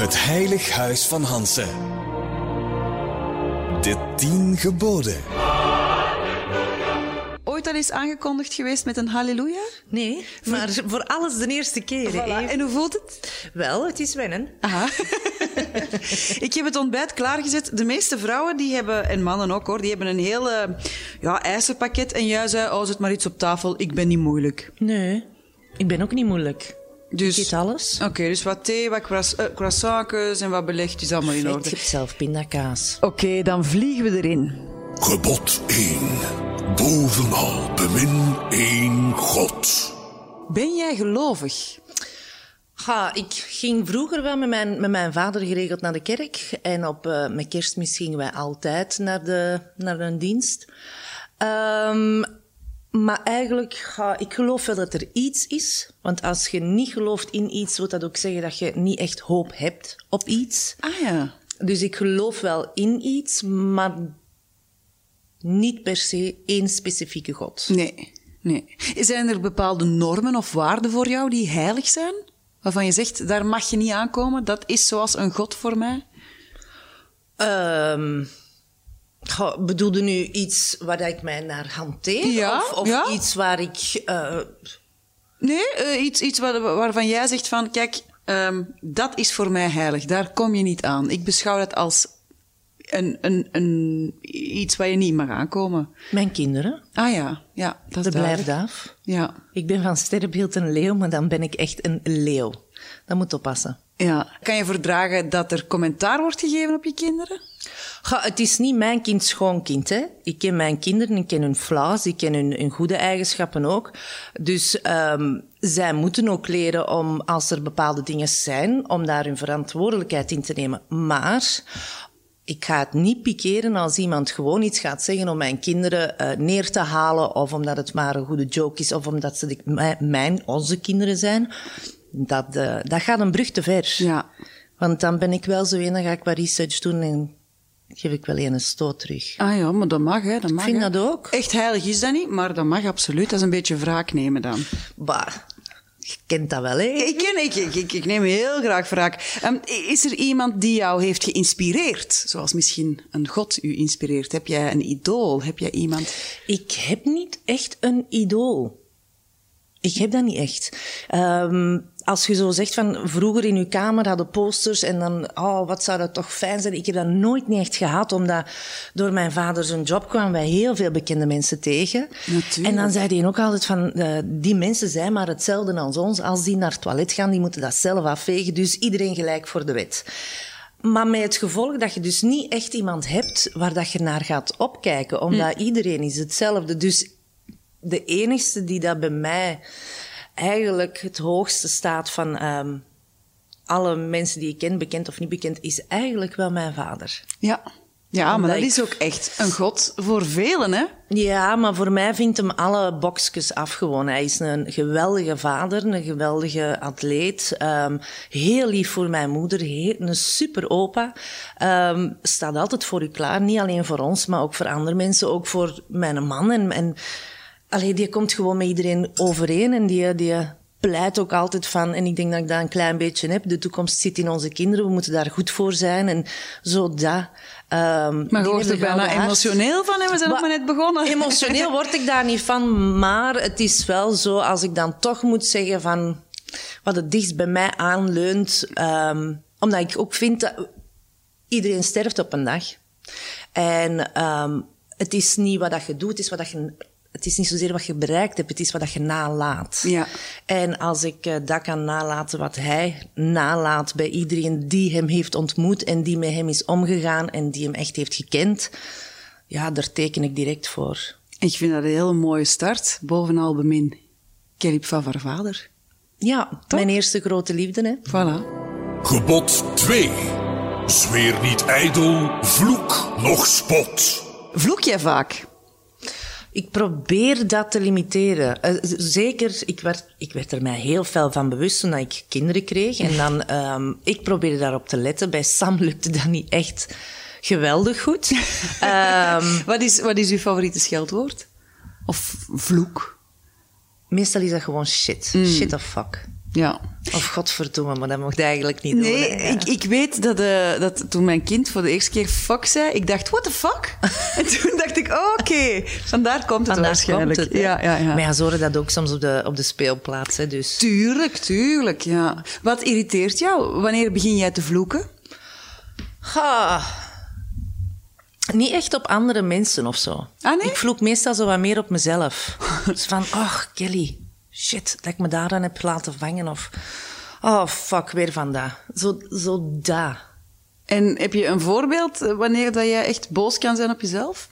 Het Heilig Huis van Hansen. De tien geboden. Ooit al eens aangekondigd geweest met een halleluja? Nee, maar voor alles de eerste keer. Voilà. En hoe voelt het? Wel, het is wennen. Aha. ik heb het ontbijt klaargezet. De meeste vrouwen die hebben, en mannen ook hoor, die hebben een heel eh, ja, ijzerpakket. En jij zei, oh, zet maar iets op tafel, ik ben niet moeilijk. Nee, ik ben ook niet moeilijk. Dus, Ik eet alles. Oké, dus wat thee, wat croiss- eh, croissantjes en wat belegd is allemaal in orde. je hebt zelf pindakaas. Oké, dan vliegen we erin. Gebod 1. Bovenal bemin één God. Ben jij gelovig? Ha, ik ging vroeger wel met mijn, met mijn vader geregeld naar de kerk. En op eh met kerstmis gingen wij altijd naar, de, naar een dienst. Ehm, maar eigenlijk, ga, ik geloof wel dat er iets is. Want als je niet gelooft in iets, wil dat ook zeggen dat je niet echt hoop hebt op iets. Ah ja. Dus ik geloof wel in iets, maar niet per se één specifieke God. Nee, nee. Zijn er bepaalde normen of waarden voor jou die heilig zijn? Waarvan je zegt, daar mag je niet aankomen, dat is zoals een god voor mij? Ehm goh, bedoelde nu iets waar ik mij naar hanteer? Ja, of of ja. iets waar ik... eh, Nee, eh, iets, iets waar- waarvan jij zegt van, kijk, ehm, dat is voor mij heilig, daar kom je niet aan. Ik beschouw dat als een, een, een, iets waar je niet mag aankomen. mijn kinderen, Ah ja, ja, dat de blijfdaaf. Ja, Ik ben van sterrenbeeld een leeuw, maar dan ben ik echt een leeuw. Dat moet oppassen. Ja. Kan je verdragen dat er commentaar wordt gegeven op je kinderen? Het is niet mijn kind schoonkind. Hè? Ik ken mijn kinderen, ik ken hun flaws, ik ken hun, hun goede eigenschappen ook. Dus ehm, zij moeten ook leren om, als er bepaalde dingen zijn, om daar hun verantwoordelijkheid in te nemen. Maar ik ga het niet pikeren als iemand gewoon iets gaat zeggen om mijn kinderen eh, neer te halen, of omdat het maar een goede joke is, of omdat ze de, mijn, onze kinderen zijn. Dat, eh, dat gaat een brug te ver. Ja. Want dan ben ik wel zo een, dan ga ik wat research doen en geef ik wel een stoot terug. Ah ja, maar dat mag, hè. Dat mag, vind hè. dat ook. Echt heilig is dat niet, maar dat mag absoluut. Dat is een beetje wraak nemen dan. Bah, je kent dat wel, hè? Ik, ken, ik, ik, ik, ik neem heel graag wraak. Ehm, is er iemand die jou heeft geïnspireerd? Zoals misschien een god u inspireert. Heb jij een idool? Heb jij iemand... Ik heb niet echt een idool. Ik heb dat niet echt. Ehm, als je zo zegt van vroeger in uw kamer hadden posters en dan, oh, wat zou dat toch fijn zijn. Ik heb dat nooit niet echt gehad, omdat door mijn vader zijn job kwamen wij heel veel bekende mensen tegen. Natuurlijk. En dan zei hij ook altijd van, eh, die mensen zijn maar hetzelfde als ons. Als die naar het toilet gaan, die moeten dat zelf afvegen. Dus iedereen gelijk voor de wet. Maar met het gevolg dat je dus niet echt iemand hebt waar dat je naar gaat opkijken, omdat iedereen is hetzelfde. Dus de enigste die dat bij mij eigenlijk het hoogste staat van ehm, alle mensen die ik ken, bekend of niet bekend, is eigenlijk wel mijn vader. Ja, ja maar dat ik- is ook echt een god voor velen, hè? Ja, maar voor mij vindt hem alle boxjes af gewoon. Hij is een geweldige vader, een geweldige atleet. ehm, heel lief voor mijn moeder, heel, een super opa. Ehm, staat altijd voor u klaar, niet alleen voor ons, maar ook voor andere mensen. Ook voor mijn man. En, en allee, die komt gewoon met iedereen overeen en die... die pleit ook altijd van, en ik denk dat ik dat een klein beetje heb, de toekomst zit in onze kinderen, we moeten daar goed voor zijn en zo dat. Ehm, Maar je wordt er bijna emotioneel van en we zijn nog Maar maar net begonnen. Emotioneel word ik daar niet van, maar het is wel zo, als ik dan toch moet zeggen van wat het dichtst bij mij aanleunt, ehm, omdat ik ook vind dat iedereen sterft op een dag. En ehm, het is niet wat dat je doet, het is wat dat je het is niet zozeer wat je bereikt hebt, het is wat dat je nalaat. Ja. En als ik eh, dat kan nalaten wat hij nalaat bij iedereen die hem heeft ontmoet en die met hem is omgegaan en die hem echt heeft gekend, ja, daar teken ik direct voor. Ik vind dat een hele mooie start. Bovenal bemin. Kelip van haar vader. Ja, mijn eerste grote liefde, hè. Voilà. Gebod 2. Zweer niet ijdel, vloek noch spot. Vloek jij vaak? Ik probeer dat te limiteren. Eh, zeker, ik werd, ik werd er mij heel fel van bewust toen ik kinderen kreeg. En dan, ehm, ik probeerde daarop te letten. Bij Sam lukte dat niet echt geweldig goed. Ehm, Wat is, wat is uw favoriete scheldwoord? Of vloek? meestal is dat gewoon shit. Shit of fuck. Ja. Of godverdomme, maar dat mocht eigenlijk niet doen. Nee, ik, ik weet dat, eh, dat toen mijn kind voor de eerste keer fuck zei, ik dacht, what the fuck? en toen dacht ik, oh, oké, vandaar komt het Vandaar waarschijnlijk. komt het, ja, ja, ja. Maar ja, ze horen dat ook soms op de, op de speelplaats. Hè, dus. Tuurlijk, tuurlijk, ja. Wat irriteert jou? Wanneer begin jij te vloeken? Ha. Niet echt op andere mensen of zo. Ah, nee? Ik vloek meestal zo wat meer op mezelf. dus van, oh Kelly, shit, dat ik me daar aan heb laten vangen. Of, oh fuck, weer van dat. Zo, zo dat. En heb je een voorbeeld eh, wanneer dat jij echt boos kan zijn op jezelf?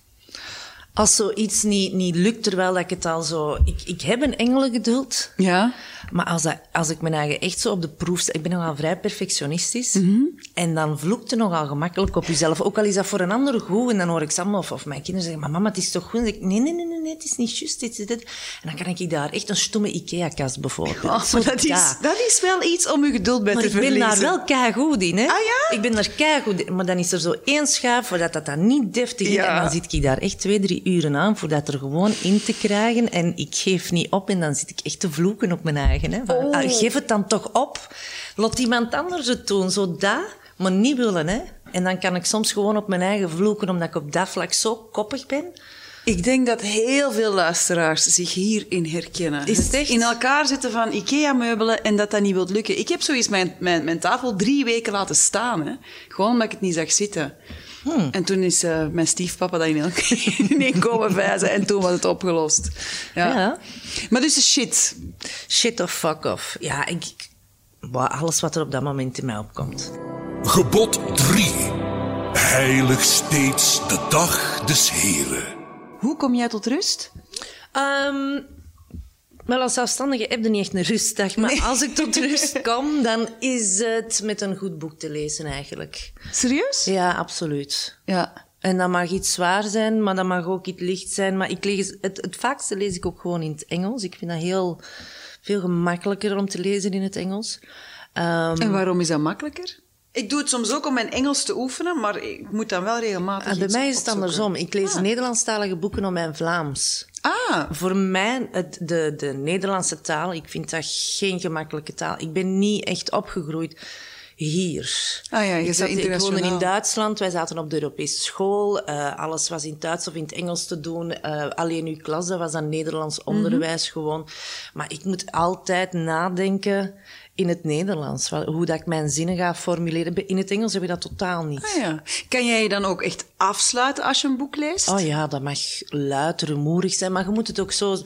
Als zoiets niet, niet lukt, terwijl dat ik het al zo... Ik, ik heb een engelengeduld. Ja. Maar als, dat, als ik mijn eigen echt zo op de proef sta... Ik ben nogal vrij perfectionistisch. Mhm. En dan vloekt het nogal gemakkelijk op jezelf. Ook al is dat voor een ander goed. En dan hoor ik Sam of, of mijn kinderen zeggen... Maar mama, het is toch goed? En dan zeg ik, nee, nee, nee, nee, nee, het is niet juist. Dit, dit, dit. En dan kan ik daar echt een stomme Ikea-kast bijvoorbeeld. Oh, maar dat, is, dat. dat is wel iets om je geduld bij Maar te ik ben verliezen. daar wel keigoed in, hè? Ah, ja? Ik ben daar keigoed in. Maar dan is er zo één schuif voordat dat dan niet deftig is. En dan zit ik daar echt twee, drie uren aan voor dat er gewoon in te krijgen. En ik geef niet op en dan zit ik echt te vloeken op mijn eigen. Hè? Van, Oh. ah, geef het dan toch op. Laat iemand anders het doen. Zo dat, maar niet willen, hè? En dan kan ik soms gewoon op mijn eigen vloeken, omdat ik op dat vlak zo koppig ben. Ik denk dat heel veel luisteraars zich hierin herkennen. Is het echt? In elkaar zitten van IKEA-meubelen en dat dat niet wilt lukken. Ik heb zoiets mijn, mijn, mijn tafel drie weken laten staan. Hè. Gewoon omdat ik het niet zag zitten. Hmm. En toen is eh, mijn stiefpapa dat in één, in één komen vijzen en toen was het opgelost. Ja. Ja. Maar dus shit. Shit of fuck off. Ja, ik... alles wat er op dat moment in mij opkomt. Gebod 3. Heilig steeds de dag des Heren. Hoe kom jij tot rust? Ehm, wel, als zelfstandige heb je niet echt een rustdag. Maar als ik tot rust kom, dan is het met een goed boek te lezen eigenlijk. Serieus? Ja, absoluut. Ja. En dat mag iets zwaar zijn, maar dat mag ook iets licht zijn. Maar ik lees, het, het vaakste lees ik ook gewoon in het Engels. Ik vind dat heel veel gemakkelijker om te lezen in het Engels. Ehm, En waarom is dat makkelijker? Ik doe het soms ook om mijn Engels te oefenen, maar ik moet dan wel regelmatig ah, bij iets mij is het opzoeken. andersom. Ik lees Ah. Nederlandstalige boeken om mijn Vlaams. Ah, Voor mij, het, de, de Nederlandse taal, ik vind dat geen gemakkelijke taal. Ik ben niet echt opgegroeid hier. Ah ja, je ik, zat, ik woonde internationaal. in Duitsland, wij zaten op de Europese school. eh, alles was in het Duits of in het Engels te doen. eh, alleen uw klas, dat was dan Nederlands Mhm. onderwijs gewoon. Maar ik moet altijd nadenken in het Nederlands. Hoe dat ik mijn zinnen ga formuleren. In het Engels heb je dat totaal niet. Ah ja. Kan jij je dan ook echt afsluiten als je een boek leest? Oh ja, dat mag luid, rumoerig zijn, maar je moet het ook zo...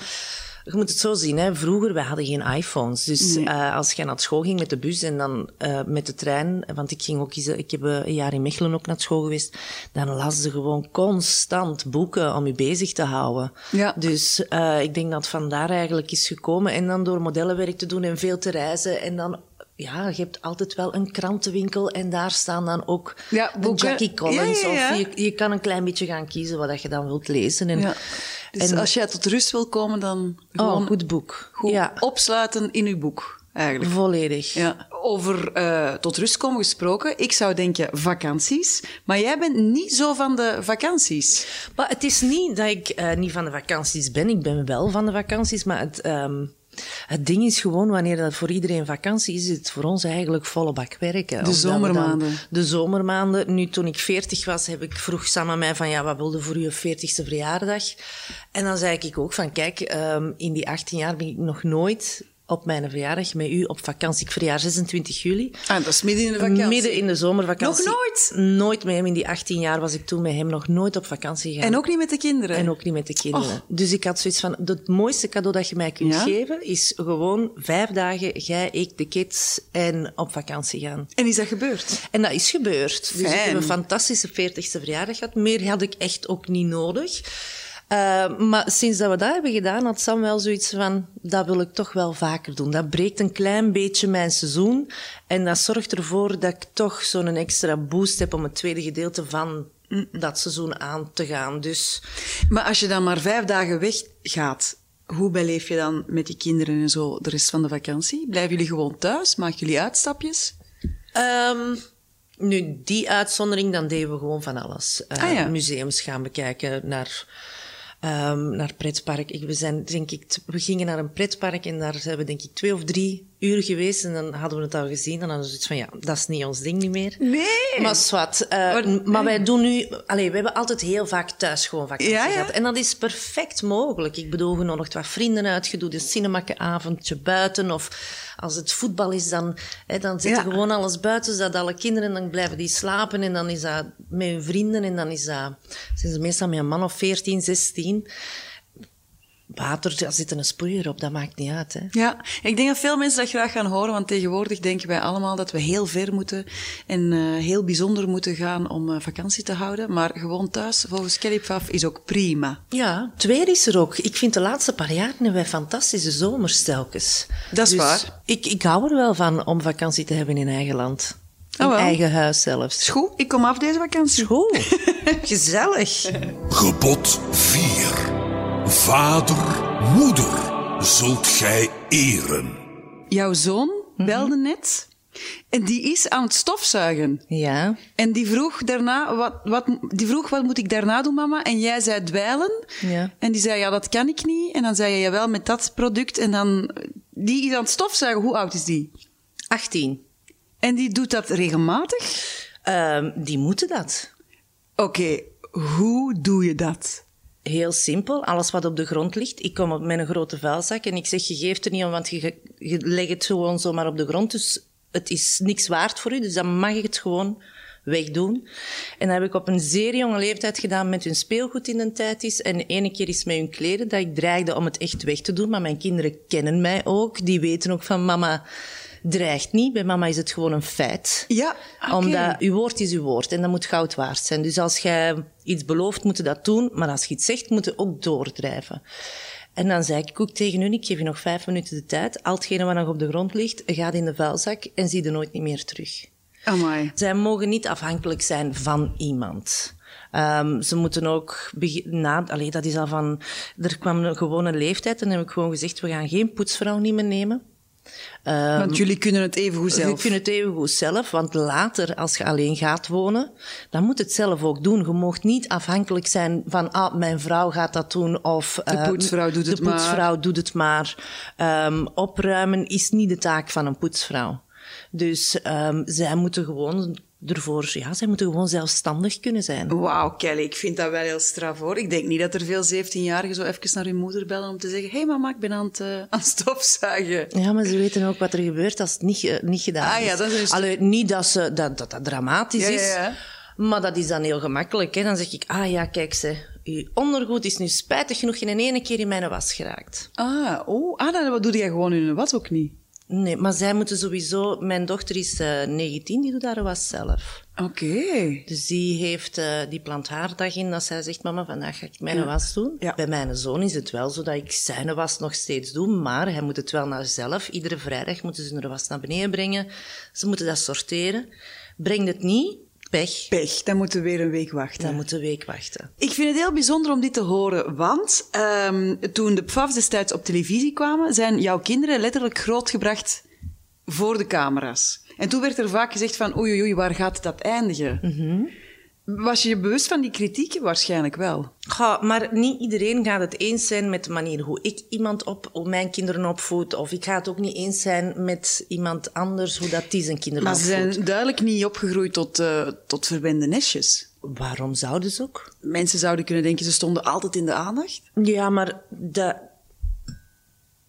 Je moet het zo zien, hè. vroeger, wij hadden geen iPhones. Dus eh, als je naar school ging met de bus en dan eh, met de trein, want ik ging ook ik heb eh, een jaar in Mechelen ook naar school geweest, dan las ze gewoon constant boeken om je bezig te houden. Ja. Dus ik denk dat het vandaar eigenlijk is gekomen. En dan door modellenwerk te doen en veel te reizen en dan... Ja, je hebt altijd wel een krantenwinkel en daar staan dan ook Ja, de. Jackie Collins. Ja. Of je, je kan een klein beetje gaan kiezen wat dat je dan wilt lezen. En, Ja. Dus en- als jij tot rust wil komen, dan gewoon oh, goed boek. goed Ja, opsluiten in uw boek, eigenlijk. volledig. Ja. Over eh, tot rust komen gesproken, ik zou denken vakanties, maar jij bent niet zo van de vakanties. Maar het is niet dat ik eh, niet van de vakanties ben. Ik ben wel van de vakanties, maar het, ehm, het ding is gewoon, wanneer dat voor iedereen vakantie is, is het voor ons eigenlijk volle bak werken. We zomermaanden. dan- de zomermaanden. Nu, toen ik veertig was, heb ik, vroeg Sam aan mij van, ja, wat wilde voor je veertigste verjaardag? En dan zei ik ook van, kijk, ehm, in die 18 jaar ben ik nog nooit op mijn verjaardag met u op vakantie. Ik verjaar 26 juli. Ah, dat is midden in de vakantie. Midden in de zomervakantie. Nog nooit? Nooit met hem. In die 18 jaar was ik toen met hem nog nooit op vakantie gegaan. En ook niet met de kinderen. En ook niet met de kinderen. Dus ik had zoiets van, het mooiste cadeau dat je mij kunt Ja? geven, is gewoon vijf dagen, jij, ik, de kids, en op vakantie gaan. En is dat gebeurd? En dat is gebeurd. Dus ik heb een fantastische 40ste verjaardag gehad. Meer had ik echt ook niet nodig. Eh, maar sinds dat we dat hebben gedaan, had Sam wel zoiets van, dat wil ik toch wel vaker doen. Dat breekt een klein beetje mijn seizoen. En dat zorgt ervoor dat ik toch zo'n extra boost heb om het tweede gedeelte van dat seizoen aan te gaan. Dus Maar als je dan maar vijf dagen weggaat, hoe beleef je dan met die kinderen en zo de rest van de vakantie? Blijven jullie gewoon thuis? Maken jullie uitstapjes? Ehm, nu, die uitzondering, dan deden we gewoon van alles. Eh, Ah, ja. Museums gaan bekijken, naar ehm, naar pretpark. Ik, we, zijn, denk ik, we gingen naar een pretpark en daar zijn we denk ik twee of drie uur geweest. En dan hadden we het al gezien en dan hadden we zoiets van, ja, dat is niet ons ding niet meer. Nee. Maar zwart. eh, Maar- wij doen nu... Allee, we hebben altijd heel vaak thuis gewoon vakantie Ja, ja. gehad. En dat is perfect mogelijk. Ik bedoel, genodigd wat vrienden uitgedoe, een cinemaavondje buiten. Of als het voetbal is, dan, hè, dan zetten Ja. gewoon alles buiten, zodat alle kinderen, dan blijven die slapen. En dan is dat met hun vrienden. En dan is dat, zijn ze meestal met een man of 14, 16. Water, daar zit een sproeier op, dat maakt niet uit. Hè. Ja, ik denk dat veel mensen dat graag gaan horen, want tegenwoordig denken wij allemaal dat we heel ver moeten en eh, heel bijzonder moeten gaan om eh, vakantie te houden. Maar gewoon thuis, volgens Kelly Pfaff, is ook prima. Ja, het weer is er ook. Ik vind de laatste paar jaar hebben wij fantastische zomers telkens. Dat is Dus waar. Ik, ik hou er wel van om vakantie te hebben in eigen land. In Oh, wel. eigen huis zelfs. Is goed, ik kom af deze vakantie. Goed. Gezellig. Gebod 4. Vader, moeder, zult gij eren. Jouw zoon belde net en die is aan het stofzuigen. Ja. En die vroeg daarna, wat, wat, die vroeg, wat moet ik daarna doen, mama? En jij zei dweilen. Ja. En die zei, ja, dat kan ik niet. En dan zei je, jawel, met dat product. En dan, die is aan het stofzuigen. Hoe oud is die? 18. En die doet dat regelmatig? Ehm, die moeten dat. Oké, hoe doe je dat? Heel simpel. Alles wat op de grond ligt. Ik kom op een grote vuilzak en ik zeg, je geeft er niet om, want je, je legt het gewoon zomaar op de grond. Dus het is niks waard voor u. Dus dan mag ik het gewoon wegdoen. En dat heb ik op een zeer jonge leeftijd gedaan met hun speelgoed in de tijd is. En de ene keer is met hun kleren dat ik dreigde om het echt weg te doen. Maar mijn kinderen kennen mij ook. Die weten ook van mama dreigt niet. Bij mama is het gewoon een feit. Ja. Omdat uw woord is uw woord en dat moet goud waard zijn. Dus als jij iets belooft, moet je dat doen. Maar als je iets zegt, moet je ook doordrijven. En dan zei ik ook tegen hun, ik geef je nog vijf minuten de tijd. Al hetgene wat nog op de grond ligt, gaat in de vuilzak en zie je nooit niet meer terug. Amai. Zij mogen niet afhankelijk zijn van iemand. Ehm, ze moeten ook na, allee, dat is al van, er kwam een gewone leeftijd en dan heb ik gewoon gezegd, we gaan geen poetsvrouw niet meer nemen. Ehm, Want jullie kunnen het even goed zelf. je kunt het even goed zelf, want later, als je alleen gaat wonen, dan moet het zelf ook doen. Je mag niet afhankelijk zijn van, ah, mijn vrouw gaat dat doen, of... eh, poetsvrouw doet het De maar. poetsvrouw doet het maar. Ehm, opruimen is niet de taak van een poetsvrouw. Dus ehm, zij moeten gewoon ervoor, ja, zij moeten gewoon zelfstandig kunnen zijn. Wauw, Kelly, ik vind dat wel heel straf hoor. Ik denk niet dat er veel 17-jarigen zo even naar hun moeder bellen om te zeggen: Hé hey, mama, ik ben aan het, eh, aan het stofzuigen. Ja, maar ze weten ook wat er gebeurt als het niet, niet gedaan Ah, is. ja, dat is- Allee, niet dat, ze, dat, dat dat dramatisch Ja, is, ja. maar dat is dan heel gemakkelijk. Hè. Dan zeg ik, ah ja, kijk ze, uw ondergoed is nu spijtig genoeg in een ene keer in mijn was geraakt. Ah, oh, ah, dan doe jij gewoon in een was ook niet. Nee, maar zij moeten sowieso... Mijn dochter is eh 19, die doet haar was zelf. Oké. Dus die, heeft, eh, die plant haar dag in dat zij zegt, mama, vandaag ga ik mijn was doen. Ja. Bij mijn zoon is het wel zo dat ik zijn was nog steeds doe, maar hij moet het wel naar zelf. Iedere vrijdag moeten ze hun was naar beneden brengen. Ze moeten dat sorteren. Brengt het niet, pech. Pech, dan moeten we weer een week wachten. Dan moet een week wachten. Ik vind het heel bijzonder om dit te horen, want ehm, toen de PFAFs destijds op televisie kwamen, zijn jouw kinderen letterlijk grootgebracht voor de camera's. En toen werd er vaak gezegd van oei, oei, waar gaat dat eindigen? Was je je bewust van die kritieken? Waarschijnlijk wel. Maar niet iedereen gaat het eens zijn met de manier hoe ik iemand op, hoe mijn kinderen opvoed. Of ik ga het ook niet eens zijn met iemand anders, hoe dat die zijn kinderen Maar ze opvoedt. zijn duidelijk niet opgegroeid tot, eh, tot verwende nestjes. Waarom zouden ze ook? Mensen zouden kunnen denken, ze stonden altijd in de aandacht. Ja, maar dat,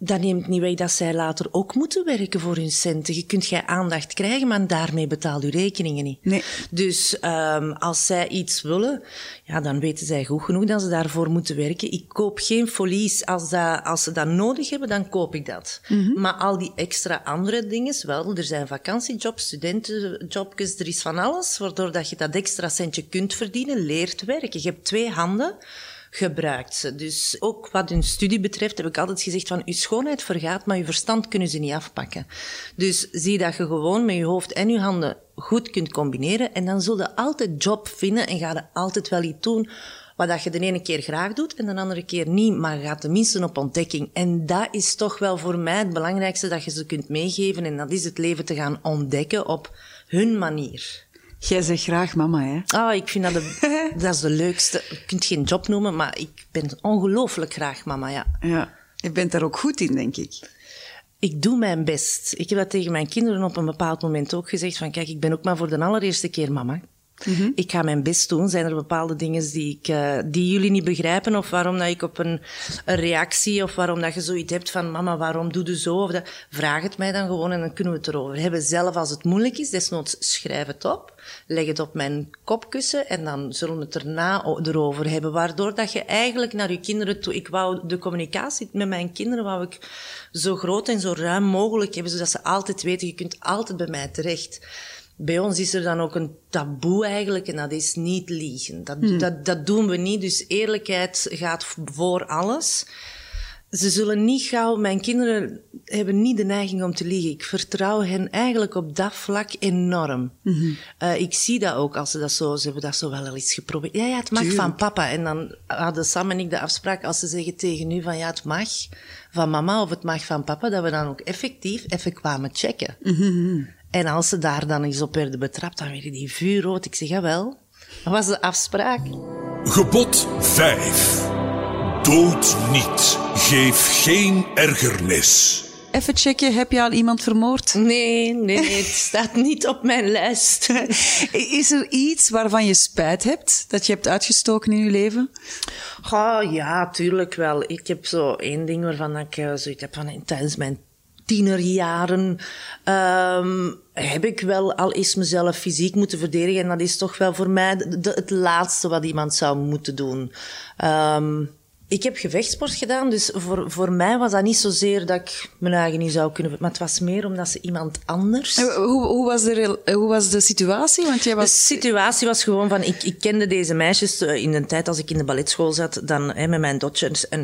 dat neemt niet weg dat zij later ook moeten werken voor hun centen. Je kunt jij aandacht krijgen, maar daarmee betaal je rekeningen niet. Nee. Dus ehm, als zij iets willen, ja, dan weten zij goed genoeg dat ze daarvoor moeten werken. Ik koop geen folies. Als, dat, als ze dat nodig hebben, dan koop ik dat. Maar al die extra andere dingen, wel, er zijn vakantiejobs, studentenjobjes, er is van alles, waardoor dat je dat extra centje kunt verdienen, leert werken. Je hebt twee handen gebruikt ze. Dus ook wat hun studie betreft heb ik altijd gezegd van uw schoonheid vergaat, maar uw verstand kunnen ze niet afpakken. Dus zie dat je gewoon met je hoofd en je handen goed kunt combineren en dan zul je altijd job vinden en ga je altijd wel iets doen wat dat je de ene keer graag doet en de andere keer niet, maar gaat tenminste op ontdekking. En dat is toch wel voor mij het belangrijkste dat je ze kunt meegeven en dat is het leven te gaan ontdekken op hun manier. Jij zegt graag mama, hè? Ah, ik vind dat de, dat is de leukste. Je kunt geen job noemen, maar ik ben ongelooflijk graag mama, ja. Ja. Je bent daar ook goed in, denk ik. Ik doe mijn best. Ik heb dat tegen mijn kinderen op een bepaald moment ook gezegd. Van kijk, ik ben ook maar voor de allereerste keer mama. Ik ga mijn best doen. Zijn er bepaalde dingen die, ik, uh, die jullie niet begrijpen? Of waarom dat ik op een, een, reactie, of waarom dat je zoiets hebt van mama, waarom doe je zo? Of dat, vraag het mij dan gewoon en dan kunnen we het erover hebben. Zelf als het moeilijk is, desnoods schrijf het op. Leg het op mijn kopkussen en dan zullen we het erna erover hebben. Waardoor dat je eigenlijk naar je kinderen toe... Ik wou de communicatie met mijn kinderen wou ik zo groot en zo ruim mogelijk hebben, zodat ze altijd weten, je kunt altijd bij mij terecht. Bij ons is er dan ook een taboe eigenlijk en dat is niet liegen. Dat, hmm. dat, dat doen we niet, dus eerlijkheid gaat voor alles. Ze zullen niet gauw, mijn kinderen hebben niet de neiging om te liegen. Ik vertrouw hen eigenlijk op dat vlak enorm. Mm -hmm. uh, ik zie dat ook als ze dat zo, ze hebben dat zo wel eens geprobeerd. Ja, ja, het mag Tuurlijk. van papa. En dan hadden Sam en ik de afspraak, als ze zeggen tegen u van ja, het mag van mama of het mag van papa, dat we dan ook effectief even kwamen checken. Mm -hmm. En als ze daar dan eens op werden betrapt, dan werden die vuurrood. Ik zeg, jawel, dat was de afspraak. Gebod 5. Dood niet. Geef geen ergernis. Even checken, heb je al iemand vermoord? Nee, nee, nee het staat niet op mijn lijst. Is er iets waarvan je spijt hebt, dat je hebt uitgestoken in je leven? Oh, ja, tuurlijk wel. Ik heb zo één ding waarvan ik zoiets heb van tijdens mijn tienerjaren um, heb ik wel al eens mezelf fysiek moeten verdedigen. En dat is toch wel voor mij het laatste wat iemand zou moeten doen. Um, ik heb gevechtsport gedaan, dus voor, voor mij was dat niet zozeer dat ik mijn eigen niet zou kunnen... Maar het was meer omdat ze iemand anders... Hoe, hoe, was, de, hoe was de situatie? Want jij was... De situatie was gewoon van... Ik, ik kende deze meisjes in de tijd als ik in de balletschool zat, dan hè, met mijn dotje. En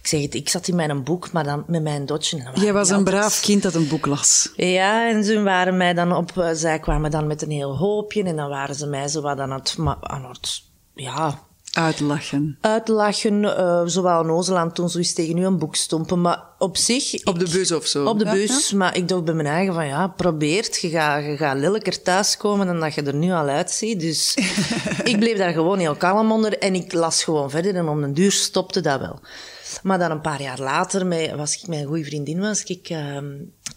ik zeg het, ik zat in mijn boek, maar dan met mijn dotje. Jij was een braaf kind dat een boek las. Ja, en ze waren mij dan op... Zij kwamen dan met een heel hoopje en dan waren ze mij zo wat aan het... Aan het ja, Uitlachen. Uitlachen, uh, zowel Nozeland toen zoiets tegen u een boek stompen. Maar op zich... Op de bus of zo? Op de bus, ja, maar ik dacht bij mijn eigen van ja, probeert. Je gaat, je gaat lelijker thuiskomen dan dat je er nu al uitziet. Dus ik bleef daar gewoon heel kalm onder en ik las gewoon verder. En om een duur stopte dat wel. Maar dan een paar jaar later, met, was ik mijn goede vriendin, was ik uh,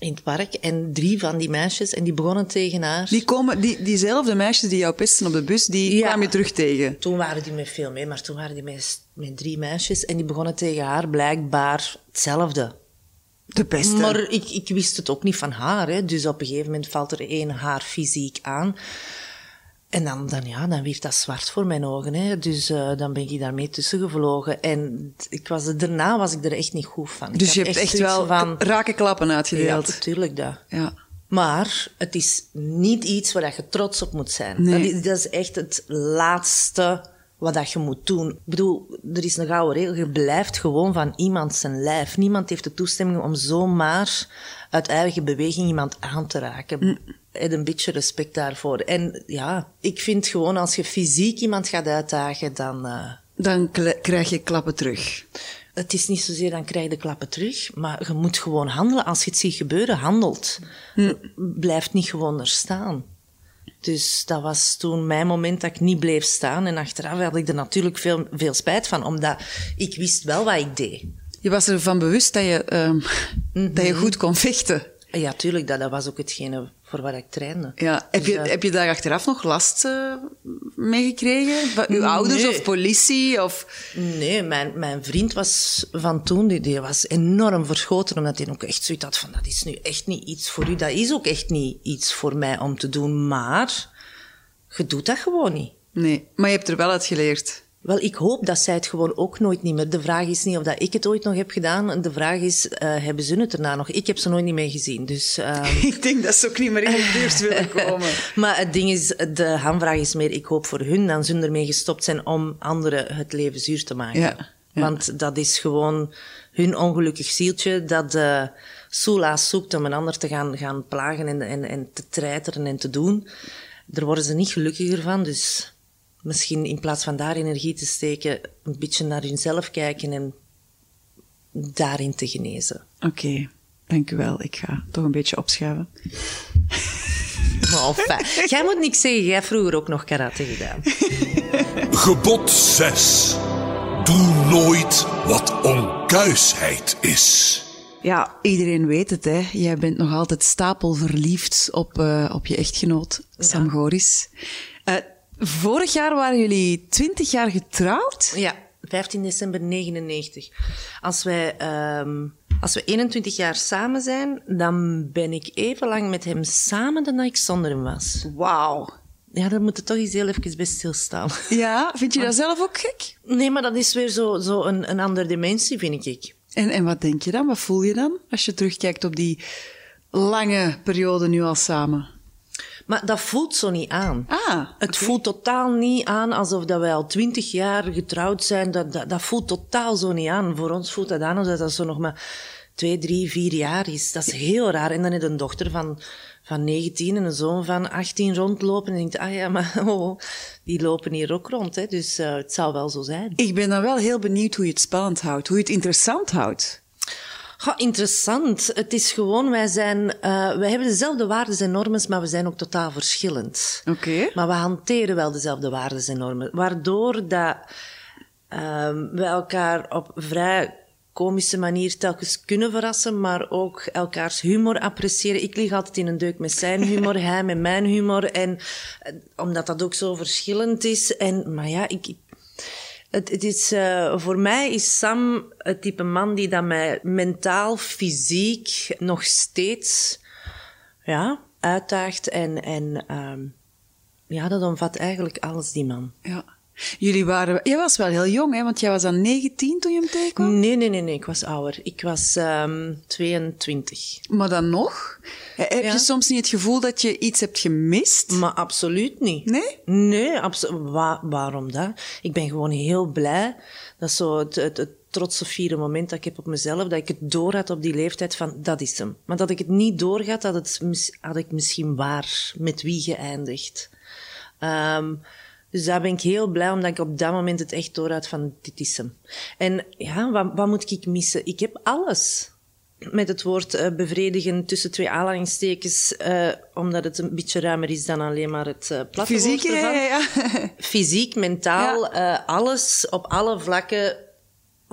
in het park. En drie van die meisjes, en die begonnen tegen haar. Die komen, die, diezelfde meisjes die jou pesten op de bus, die ja, kwam je terug tegen? Toen waren die met veel mee, maar toen waren die met, met drie meisjes. En die begonnen tegen haar blijkbaar hetzelfde. De beste. Maar ik, ik wist het ook niet van haar. Hè. Dus op een gegeven moment valt er één haar fysiek aan. En dan, dan, ja, dan werd dat zwart voor mijn ogen. Hè. Dus uh, dan ben ik daarmee tussen gevlogen. En ik was, daarna was ik er echt niet goed van. Dus je hebt echt, echt wel van... rake klappen uitgedeeld? Ja, natuurlijk dat. Ja. Maar het is niet iets waar je trots op moet zijn. Nee. Dat, is, dat is echt het laatste wat dat je moet doen. Ik bedoel, er is een gouden regel. Je blijft gewoon van iemand zijn lijf. Niemand heeft de toestemming om zomaar uit eigen beweging iemand aan te raken. Mm een beetje respect daarvoor. En ja, ik vind gewoon als je fysiek iemand gaat uitdagen, dan... Uh, dan krijg je klappen terug. Het is niet zozeer dan krijg je de klappen terug, maar je moet gewoon handelen. Als je het ziet gebeuren, handelt. Hm. Blijft niet gewoon er staan. Dus dat was toen mijn moment dat ik niet bleef staan. En achteraf had ik er natuurlijk veel, veel spijt van, omdat ik wist wel wat ik deed. Je was ervan bewust dat je, um, mm -hmm. dat je goed kon vechten. Ja, tuurlijk. Dat, dat was ook hetgene voor wat ik trainde. Ja. Heb, dus, je, heb je daar achteraf nog last uh, mee gekregen? Van uw ouders of politie? Of... Nee, mijn, mijn vriend was van toen, die, die was enorm verschoten, omdat hij ook echt zoiets had van, dat is nu echt niet iets voor u. Dat is ook echt niet iets voor mij om te doen, maar je doet dat gewoon niet. Nee, maar je hebt er wel uit geleerd. Wel, ik hoop dat zij het gewoon ook nooit niet meer. De vraag is niet of dat ik het ooit nog heb gedaan. De vraag is, uh, hebben ze het erna nog? Ik heb ze nooit niet meer gezien. Dus, um... ik denk dat ze ook niet meer in de buurt willen komen. maar het ding is, de hamvraag is meer, ik hoop voor hun dat ze ermee gestopt zijn om anderen het leven zuur te maken. Ja, ja. Want dat is gewoon hun ongelukkig zieltje dat uh, soelaas zoekt om een ander te gaan, gaan plagen en, en, en te treiteren en te doen. Daar worden ze niet gelukkiger van, dus misschien in plaats van daar energie te steken, een beetje naar hunzelf kijken en daarin te genezen. Oké, okay, dank u wel. Ik ga toch een beetje opschuiven. Oh, fijn. Jij moet niks zeggen, jij hebt vroeger ook nog karate gedaan. Gebod 6. Doe nooit wat onkuisheid is. Ja, iedereen weet het, hè. Jij bent nog altijd stapelverliefd op, eh, op je echtgenoot, Sam Goris. Eh, vorig jaar waren jullie 20 jaar getrouwd. Ja, 15 december 99. Als wij, ehm, als we 21 jaar samen zijn, dan ben ik even lang met hem samen dan dat ik zonder hem was. Wauw. Ja, daar moet je toch eens heel even bij stilstaan. Ja, vind je dat zelf ook gek? Nee, maar dat is weer zo, zo een, een andere dimensie, vind ik. En, en wat denk je dan? Wat voel je dan als je terugkijkt op die lange periode nu al samen? Maar dat voelt zo niet aan. Ah, Het voelt totaal niet aan alsof dat wij al twintig jaar getrouwd zijn. Dat, dat, dat voelt totaal zo niet aan. Voor ons voelt dat aan alsof dat zo nog maar twee, drie, vier jaar is. Dat is heel raar. En dan heb je een dochter van, van 19 en een zoon van 18 rondlopen. En denkt, ah ja, maar oh, die lopen hier ook rond. Hè. Dus eh, het zou wel zo zijn. Ik ben dan wel heel benieuwd hoe je het spannend houdt, hoe je het interessant houdt. Goh, interessant. Het is gewoon, wij zijn, eh, wij hebben dezelfde waarden en normen, maar we zijn ook totaal verschillend. Oké. Maar we hanteren wel dezelfde waarden en normen. Waardoor dat ehm we elkaar op vrij komische manier telkens kunnen verrassen, maar ook elkaars humor appreciëren. Ik lig altijd in een deuk met zijn humor, hij met mijn humor. En eh, omdat dat ook zo verschillend is. En, maar ja, ik, ik- het, het is, eh, voor mij is Sam het type man die dat mij mentaal, fysiek nog steeds ja, uitdaagt. En, en ehm, ja, dat omvat eigenlijk alles, die man. Ja. Jullie waren... Jij was wel heel jong, hè? Want jij was dan 19 toen je hem tegenkwam. Nee, nee, nee, nee, ik was ouder. Ik was ehm 22. Maar dan nog? Heb Ja. je soms niet het gevoel dat je iets hebt gemist? Maar absoluut niet. Nee? Nee, abso- wa- waarom dat? Ik ben gewoon heel blij. Dat is zo het, het, het trotse, fiere moment dat ik heb op mezelf, dat ik het door had op die leeftijd van, dat is hem. Maar dat ik het niet doorhad, had, het, had ik misschien waar met wie geëindigd. Ehm, dus daar ben ik heel blij, omdat ik op dat moment het echt door had van, dit is hem. En ja, wat, wat moet ik missen? Ik heb alles met het woord eh, bevredigen tussen twee aanhalingstekens, eh, omdat het een beetje ruimer is dan alleen maar het eh platte Fysiek, woord ja, ervan. ja, ja. Fysiek, mentaal, alles, op alle vlakken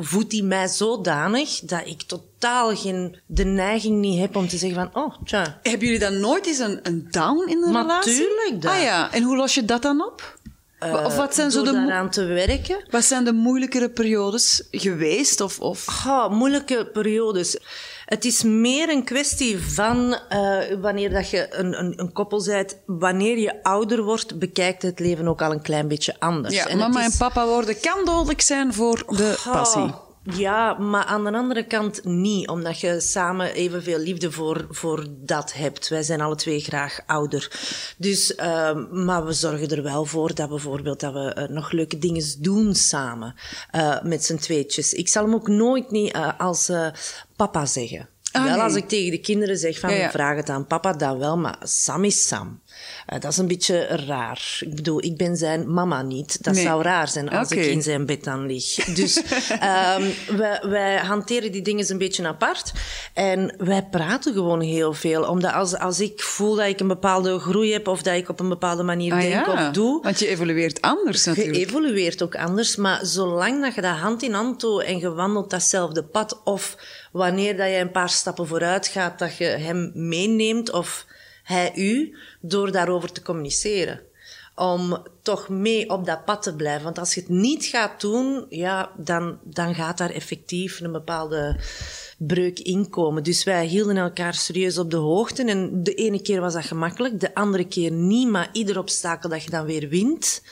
voedt hij mij zodanig dat ik totaal geen, de neiging niet heb om te zeggen van, oh, tja, Hebben jullie dan nooit eens een, een down in de Maar relatie? tuurlijk dat. Ah ja, en hoe los je dat dan op? Of wat zijn, zo de, daaraan te werken. wat zijn de moeilijkere periodes geweest? Of, of... Goh, moeilijke periodes. Het is meer een kwestie van eh, wanneer dat je een, een, een koppel bent, wanneer je ouder wordt, bekijkt het leven ook al een klein beetje anders. Ja, En mama is- en papa worden kan dodelijk zijn voor de passie. Oh, ja, maar aan de andere kant niet, omdat je samen evenveel liefde voor, voor dat hebt. Wij zijn alle twee graag ouder. Dus, ehm, maar we zorgen er wel voor dat bijvoorbeeld dat we eh, nog leuke dingen doen samen eh, met z'n tweetjes. Ik zal hem ook nooit niet eh, als papa zeggen. Ah, wel nee. als ik tegen de kinderen zeg van Ja, ja. vraag het aan papa, dan wel, maar Sam is Sam. Eh, dat is een beetje raar. Ik bedoel, ik ben zijn mama niet. Dat Nee. zou raar zijn als ik in zijn bed dan lig. Dus ehm, wij, wij hanteren die dingen een beetje apart. En wij praten gewoon heel veel. Omdat als, als ik voel dat ik een bepaalde groei heb of dat ik op een bepaalde manier Ah, denk ja. of doe, Want je evolueert anders je natuurlijk. evolueert ook anders, maar zolang dat je dat hand in hand doet en je wandelt datzelfde pad, of wanneer dat je een paar stappen vooruit gaat, dat je hem meeneemt of hij u, door daarover te communiceren. Om toch mee op dat pad te blijven. Want als je het niet gaat doen, ja, dan, dan gaat daar effectief een bepaalde breuk inkomen. Dus wij hielden elkaar serieus op de hoogte. En de ene keer was dat gemakkelijk, de andere keer niet. Maar ieder obstakel dat je dan weer wint,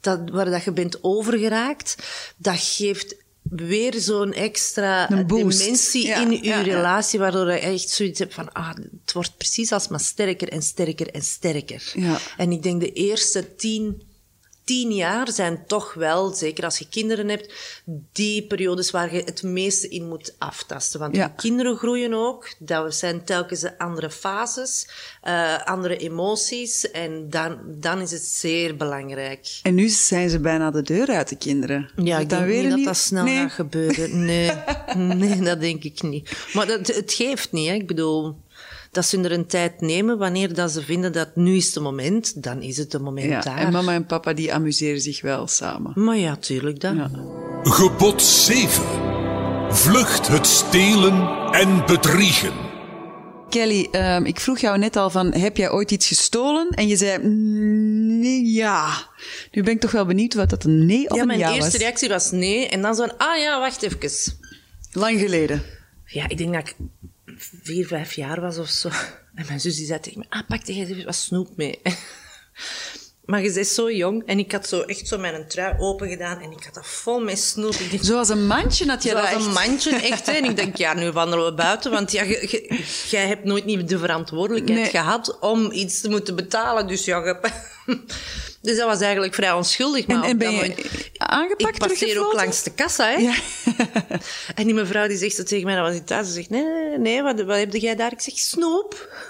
dat, waar dat je bent overgeraakt, dat geeft weer zo'n extra dimensie Ja, in ja. relatie, waardoor je echt zoiets hebt van, ah, het wordt precies alsmaar sterker en sterker en sterker. Ja. En ik denk de eerste tien, tien jaar zijn toch wel, zeker als je kinderen hebt, die periodes waar je het meeste in moet aftasten. Want Ja. kinderen groeien ook, dat zijn telkens de andere fases, eh, andere emoties, en dan, dan is het zeer belangrijk. En nu zijn ze bijna de deur uit, de kinderen. Ja, ik denk niet dat dat snel nee. gaat gebeuren. Nee, nee, dat denk ik niet. Maar dat, het geeft niet, hè. Ik bedoel, dat ze er een tijd nemen. Wanneer dat ze vinden dat nu is het moment, dan is het het moment Ja, daar. en mama en papa die amuseren zich wel samen. Maar ja, tuurlijk dan. Ja. Gebod 7. Vlucht het stelen en bedriegen. Kelly, ehm, ik vroeg jou net al van, heb jij ooit iets gestolen? En je zei, "Mm, nee, ja. Nu ben ik toch wel benieuwd wat dat een nee of Ja, een mijn ja eerste was. reactie was nee. En dan zo'n, ah ja, wacht even. Lang geleden. Ja, ik denk dat ik vier, vijf jaar was of zo. En mijn zus die zei tegen me, ah, pak jij even wat snoep mee. Maar je bent zo jong en ik had zo echt zo mijn trui open gedaan en ik had dat vol met snoep. Ik Zoals een mandje had je dat een echt. mandje, echt. Hè? En ik denk, ja, nu wandelen we buiten. Want ja, jij hebt nooit niet de verantwoordelijkheid Nee. gehad om iets te moeten betalen. Dus ja, je- Dus dat was eigenlijk vrij onschuldig. Maar En, en ben je moment- aangepakt ik passeer ook langs de kassa, hè. Ja. En die mevrouw die zegt zo tegen mij, dat was ik thuis, ze zegt, nee, nee, nee, wat, wat heb jij daar? Ik zeg, snoep.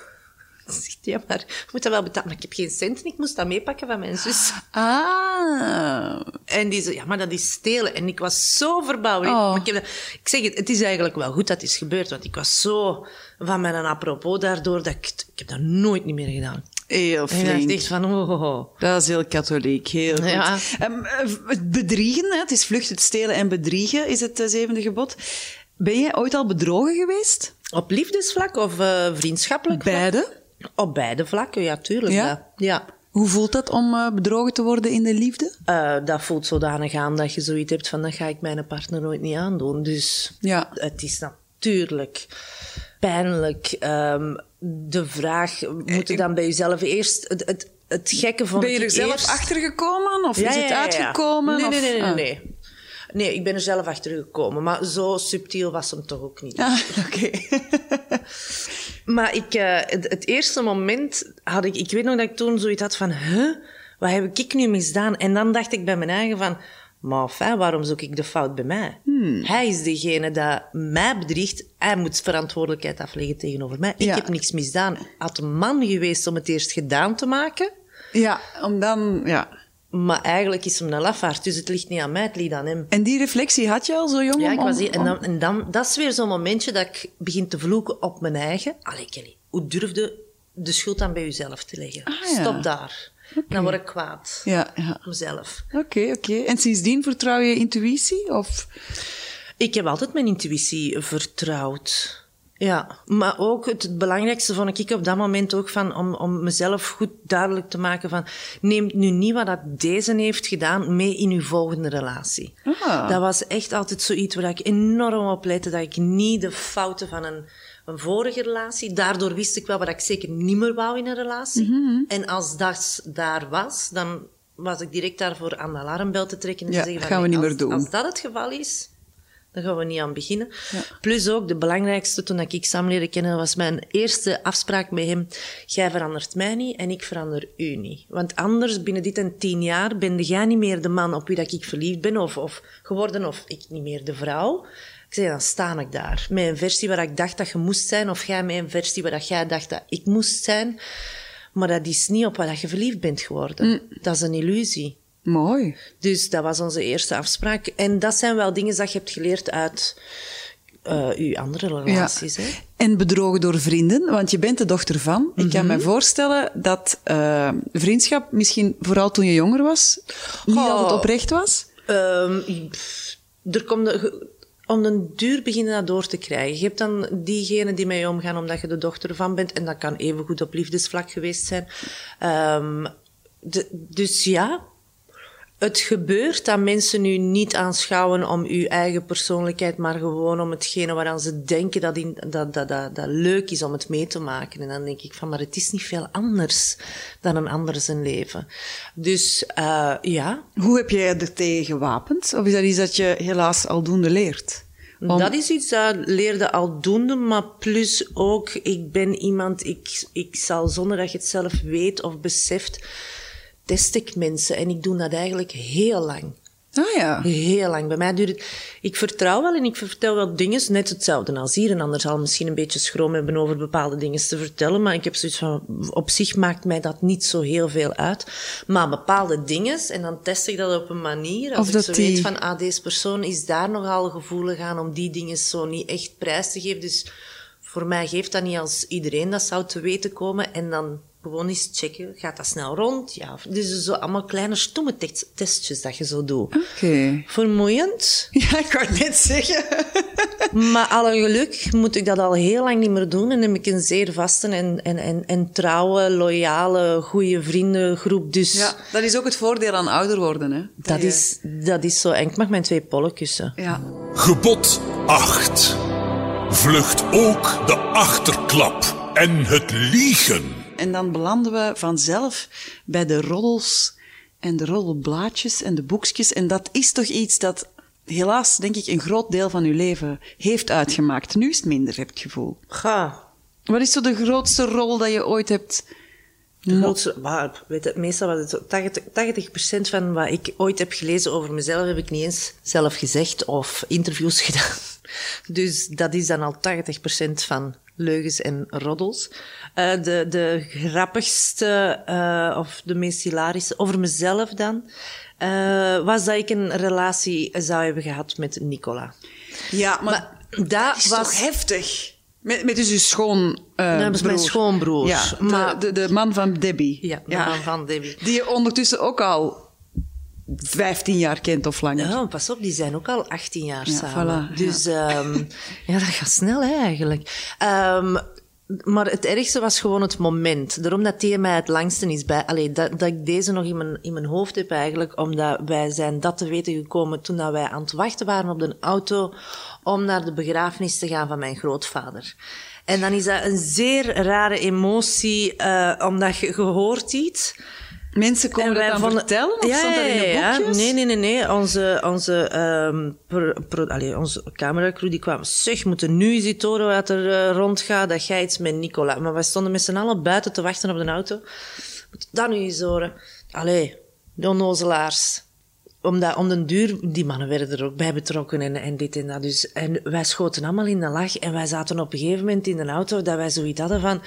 Ze zegt, ja, maar je moet dat wel betalen. Maar ik heb geen cent en ik moest dat meepakken van mijn zus. Ah. En die zei, ja, maar dat is stelen. En ik was zo verbouwd. Oh. Ik, ik zeg het, het is eigenlijk wel goed dat het is gebeurd. Want ik was zo van mijn apropos daardoor, dat ik, ik heb dat nooit niet meer gedaan. Heel En flink. echt van, oh. Dat is heel katholiek, heel goed. Ja. Het bedriegen, het is vlucht, het stelen en bedriegen, is het eh, zevende gebod. Ben je ooit al bedrogen geweest? Op liefdesvlak of eh, vriendschappelijk vlak? Beide. Op beide vlakken, ja, tuurlijk. Ja? Ja? Ja. Hoe voelt dat om bedrogen te worden in de liefde? Dat voelt zodanig aan dat je zoiets hebt van, dat ga ik mijn partner nooit niet aandoen. Dus Ja. het is natuurlijk pijnlijk. Ehm, de vraag, moet je dan bij jezelf eerst... Het, het, het gekke vond Ben je er zelf eerst- achter gekomen? Of Ja, is het ja, ja. uitgekomen? Nee, of- nee, nee, nee, Ah. nee. Nee, ik ben er zelf achter gekomen. Maar zo subtiel was hem toch ook niet. Ah, oké. Maar ik, eh, het, het eerste moment had ik... Ik weet nog dat ik toen zoiets had van... Huh? Wat heb ik nu misdaan? En dan dacht ik bij mijn eigen van... Maar waarom zoek ik de fout bij mij? Hmm. Hij is degene dat mij bedriegt. Hij moet verantwoordelijkheid afleggen tegenover mij. Ik heb niks misdaan. Had een man geweest om het eerst gedaan te maken... ja, om dan... Ja. Maar eigenlijk is hem een lafaard. Dus het ligt niet aan mij, het ligt aan hem. En die reflectie had je al zo jong? Ja, ik was hier, en, dan, en dan, dat is weer zo'n momentje dat ik begin te vloeken op mijn eigen. Allee, Kelly, hoe durfde de schuld dan bij jezelf te leggen? Ah, ja. Stop daar. Dan word ik kwaad. Ja, ja. Mezelf. Oké, oké. En sindsdien vertrouw je intuïtie? Of... Ik heb altijd mijn intuïtie vertrouwd. Ja, maar ook het, het belangrijkste vond ik op dat moment ook van om, om mezelf goed duidelijk te maken van neem nu niet wat dat deze heeft gedaan mee in uw volgende relatie. Ah. Dat was echt altijd zoiets waar ik enorm op lette dat ik niet de fouten van een, een vorige relatie, daardoor wist ik wel wat ik zeker niet meer wou in een relatie. En als dat daar was, dan was ik direct daarvoor aan de alarmbel te trekken en Ja, te zeggen van gaan we niet als, meer doen. Als dat het geval is, dan gaan we niet aan beginnen. Ja. Plus ook de belangrijkste toen ik Sam leerde kennen, was mijn eerste afspraak met hem. Jij verandert mij niet en ik verander u niet. Want anders, binnen dit en tien jaar, ben jij niet meer de man op wie dat ik verliefd ben of, of geworden, of ik niet meer de vrouw. Ik zei, dan sta ik daar. Met een versie waar ik dacht dat je moest zijn, of jij met een versie waar dat jij dacht dat ik moest zijn. Maar dat is niet op wat je verliefd bent geworden. Dat is een illusie. Mooi. Dus dat was onze eerste afspraak. En dat zijn wel dingen dat je hebt geleerd uit eh uw andere relaties. Hè? En bedrogen door vrienden, want je bent de dochter van. Ik kan Mhm. me voorstellen dat eh, vriendschap misschien vooral toen je jonger was, niet Oh. altijd oprecht was. Ehm, pff, er komt de, om den duur beginnen dat door te krijgen. Je hebt dan diegenen die met je omgaan omdat je de dochter van bent. En dat kan evengoed op liefdesvlak geweest zijn. Ehm, dus ja, het gebeurt dat mensen u niet aanschouwen om uw eigen persoonlijkheid, maar gewoon om hetgene waaraan ze denken dat, in, dat, dat, dat, dat leuk is om het mee te maken. En dan denk ik van, maar het is niet veel anders dan een ander zijn leven. Dus eh, ja, Hoe heb jij er tegen gewapend? Of is dat iets dat je helaas aldoende leert? Om- Dat is iets dat leerde aldoende, maar plus ook, ik ben iemand, ik, ik zal zonder dat je het zelf weet of beseft, test ik mensen. En ik doe dat eigenlijk heel lang. Ah ja. Heel lang. Bij mij duurt het... Ik vertrouw wel en ik vertel wel dingen, net hetzelfde als hier. Een ander zal misschien een beetje schroom hebben over bepaalde dingen te vertellen, maar ik heb zoiets van, op zich maakt mij dat niet zo heel veel uit. Maar bepaalde dingen, en dan test ik dat op een manier, als Of ik zo die- weet van, ah, deze persoon is daar nogal gevoelig aan om die dingen zo niet echt prijs te geven, dus voor mij geeft dat niet als iedereen dat zou te weten komen. En dan gewoon eens checken, gaat dat snel rond? Ja, dus zo allemaal kleine stomme testjes dat je zo doet. Oké. Vermoeiend, Ja, ik wou het net zeggen. maar alle geluk moet ik dat al heel lang niet meer doen. En heb ik een zeer vaste en, en, en, en trouwe, loyale, goede vriendengroep. Dus Ja, dat is ook het voordeel aan ouder worden, hè. dat, je- is, dat is zo. En ik mag mijn twee pollen kussen. Ja. Gebod 8. Vlucht ook de achterklap en het liegen. En dan belanden we vanzelf bij de roddels en de roddelblaadjes en de boekjes. En dat is toch iets dat helaas, denk ik, een groot deel van uw leven heeft uitgemaakt. Nu is het minder, heb ik het gevoel. Ga. Wat is zo de grootste rol dat je ooit hebt... De grootste, maar, weet je, meestal was het zo 80, 80% van wat ik ooit heb gelezen over mezelf heb ik niet eens zelf gezegd of interviews gedaan. Dus dat is dan al 80% van leugens en roddels. Eh, de, de grappigste eh, of de meest hilarische over mezelf dan eh, was dat ik een relatie zou hebben gehad met Nicola. Ja, maar, Maar dat is was toch heftig? Met, met dus uw schoon Dat was mijn broer. schoonbroer. Ja, Maar- de, de man van Debbie. Ja, de man van Debbie. Die je ondertussen ook al 15 jaar kent of langer. Ja, pas op, die zijn ook al 18 jaar Ja, samen. voilà, dus ehm, ja, dat gaat snel hè, eigenlijk. Ehm, maar het ergste was gewoon het moment. Daarom dat die mij het langste is bij. Allee, dat, dat ik deze nog in mijn, in mijn hoofd heb eigenlijk. Omdat wij zijn dat te weten gekomen toen dat wij aan het wachten waren op de auto om naar de begrafenis te gaan van mijn grootvader. En dan is dat een zeer rare emotie, eh, omdat je gehoord iets. Mensen komen En dat dan vonden- vertellen? Of ja, stond dat in de ja, ja. boekjes? Nee, nee, nee. nee. Onze, onze, ehm, pro, pro- allee, onze cameracrew die kwam. Zeg, moeten nu eens iets horen wat er eh, rondgaat. Dat jij iets met Nicola. Maar wij stonden met z'n allen buiten te wachten op de auto. Moet dat nu eens horen? Allee, de onnozelaars. Omdat, om den duur, die mannen werden er ook bij betrokken en, en dit en dat. Dus, en wij schoten allemaal in de lach. En wij zaten op een gegeven moment in de auto dat wij zoiets hadden van...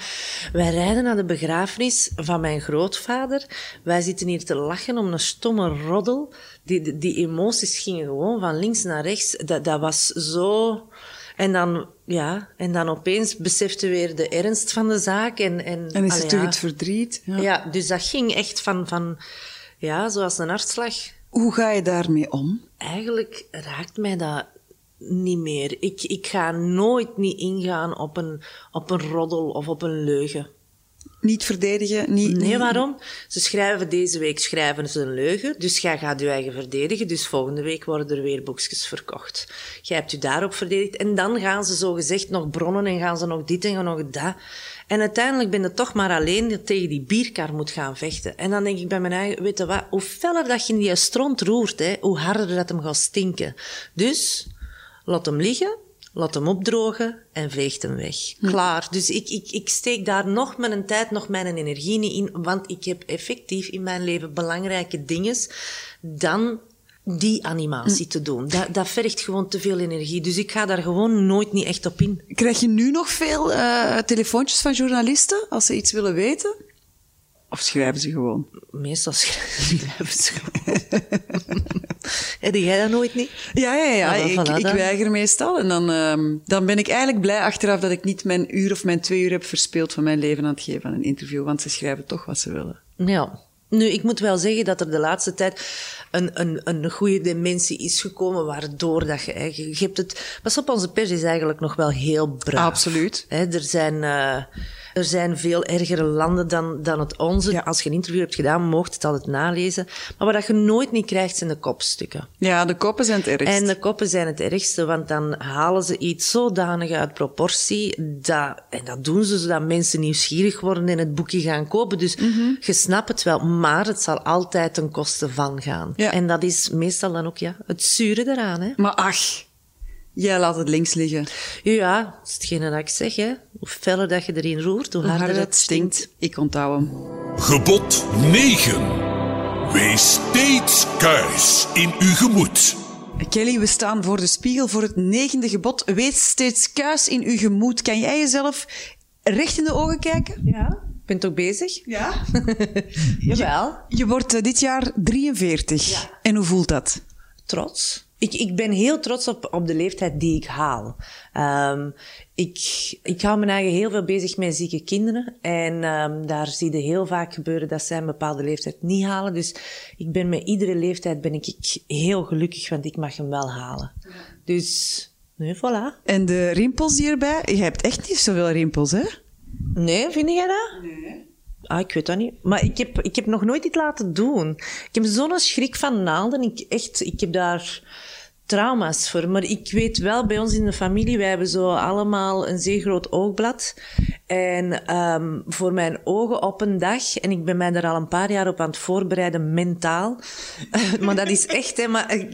Wij rijden naar de begrafenis van mijn grootvader. Wij zitten hier te lachen om een stomme roddel. Die, die, die emoties gingen gewoon van links naar rechts. Dat, dat was zo... En dan, ja, en dan opeens besefte weer de ernst van de zaak. En, en, En is het toch ja. het verdriet? Ja. Ja, dus dat ging echt van, van ja, zoals een hartslag. Hoe ga je daarmee om? Eigenlijk raakt mij dat niet meer. Ik, ik ga nooit niet ingaan op een, op een roddel of op een leugen. Niet verdedigen? Niet, Nee, waarom? Ze schrijven deze week schrijven ze een leugen, dus jij gaat je eigen verdedigen. Dus volgende week worden er weer boekjes verkocht. Jij hebt je daarop verdedigd. En dan gaan ze zo gezegd nog bronnen en gaan ze nog dit en nog dat. En uiteindelijk ben je toch maar alleen tegen die bierkar moet gaan vechten. En dan denk ik bij mijn eigen, weet je wat, hoe feller dat je in die stront roert, hè, hoe harder dat hem gaat stinken. Dus, laat hem liggen, laat hem opdrogen en veegt hem weg. Klaar. Dus ik, ik, ik steek daar nog mijn tijd, nog mijn energie niet in, want ik heb effectief in mijn leven belangrijke dingen dan die animatie te doen. Dat, dat vergt gewoon te veel energie. Dus ik ga daar gewoon nooit niet echt op in. Krijg je nu nog veel eh, telefoontjes van journalisten als ze iets willen weten? Of schrijven ze gewoon? Meestal schrijven ze gewoon. Heb jij dat nooit niet? Ja, ja, ja. Ah, ik, voilà ik weiger meestal. En dan, ehm, dan ben ik eigenlijk blij achteraf dat ik niet mijn uur of mijn twee uur heb verspeeld van mijn leven aan het geven aan een interview. Want ze schrijven toch wat ze willen. Ja. Nu, ik moet wel zeggen dat er de laatste tijd een, een, een goede dementie is gekomen, waardoor dat je, je, hebt het... Pas op, onze pers is eigenlijk nog wel heel braaf. Absoluut. Hè, er, zijn, eh, er zijn veel ergere landen dan, dan het onze. Ja. Als je een interview hebt gedaan, mocht het altijd nalezen. Maar wat je nooit niet krijgt, zijn de kopstukken. Ja, de koppen zijn het ergst. En de koppen zijn het ergste, want dan halen ze iets zodanig uit proportie. Dat, en dat doen ze zodat mensen nieuwsgierig worden en het boekje gaan kopen. Dus Mhm. je snapt het wel, maar het zal altijd ten koste van gaan. Ja. En dat is meestal dan ook ja, het zure eraan. Hè? Maar ach, jij laat het links liggen. Ja, dat is hetgene dat ik zeg. Hè. Hoe feller dat je erin roert, hoe, Hoe harder, harder het stinkt. Ik onthoud hem. Gebod 9. Wees steeds kuis in uw gemoed. Kelly, we staan voor de spiegel voor het negende gebod. Wees steeds kuis in uw gemoed. Kan jij jezelf recht in de ogen kijken? Ja. Ben toch bezig? Ja. Jawel. Je wordt eh, dit jaar 43. Ja. En hoe voelt dat? Trots. Ik, ik ben heel trots op, op de leeftijd die ik haal. Ehm, ik, ik hou me eigen heel veel bezig met zieke kinderen. En ehm, daar zie je heel vaak gebeuren dat zij een bepaalde leeftijd niet halen. Dus ik ben met iedere leeftijd ben ik, ik heel gelukkig, want ik mag hem wel halen. Dus, nee, voilà. En de rimpels die erbij? Je hebt echt niet zoveel rimpels, hè? Nee, vind jij dat? Nee. Ah, ik weet dat niet. Maar ik heb, ik heb nog nooit iets laten doen. Ik heb zo'n schrik van naalden. Ik, echt, ik heb daar trauma's voor. Maar ik weet wel, bij ons in de familie, wij hebben zo allemaal een zeer groot oogblad. En um, voor mijn ogen op een dag, en ik ben mij daar al een paar jaar op aan het voorbereiden, mentaal. maar dat is echt, hè, maar ik,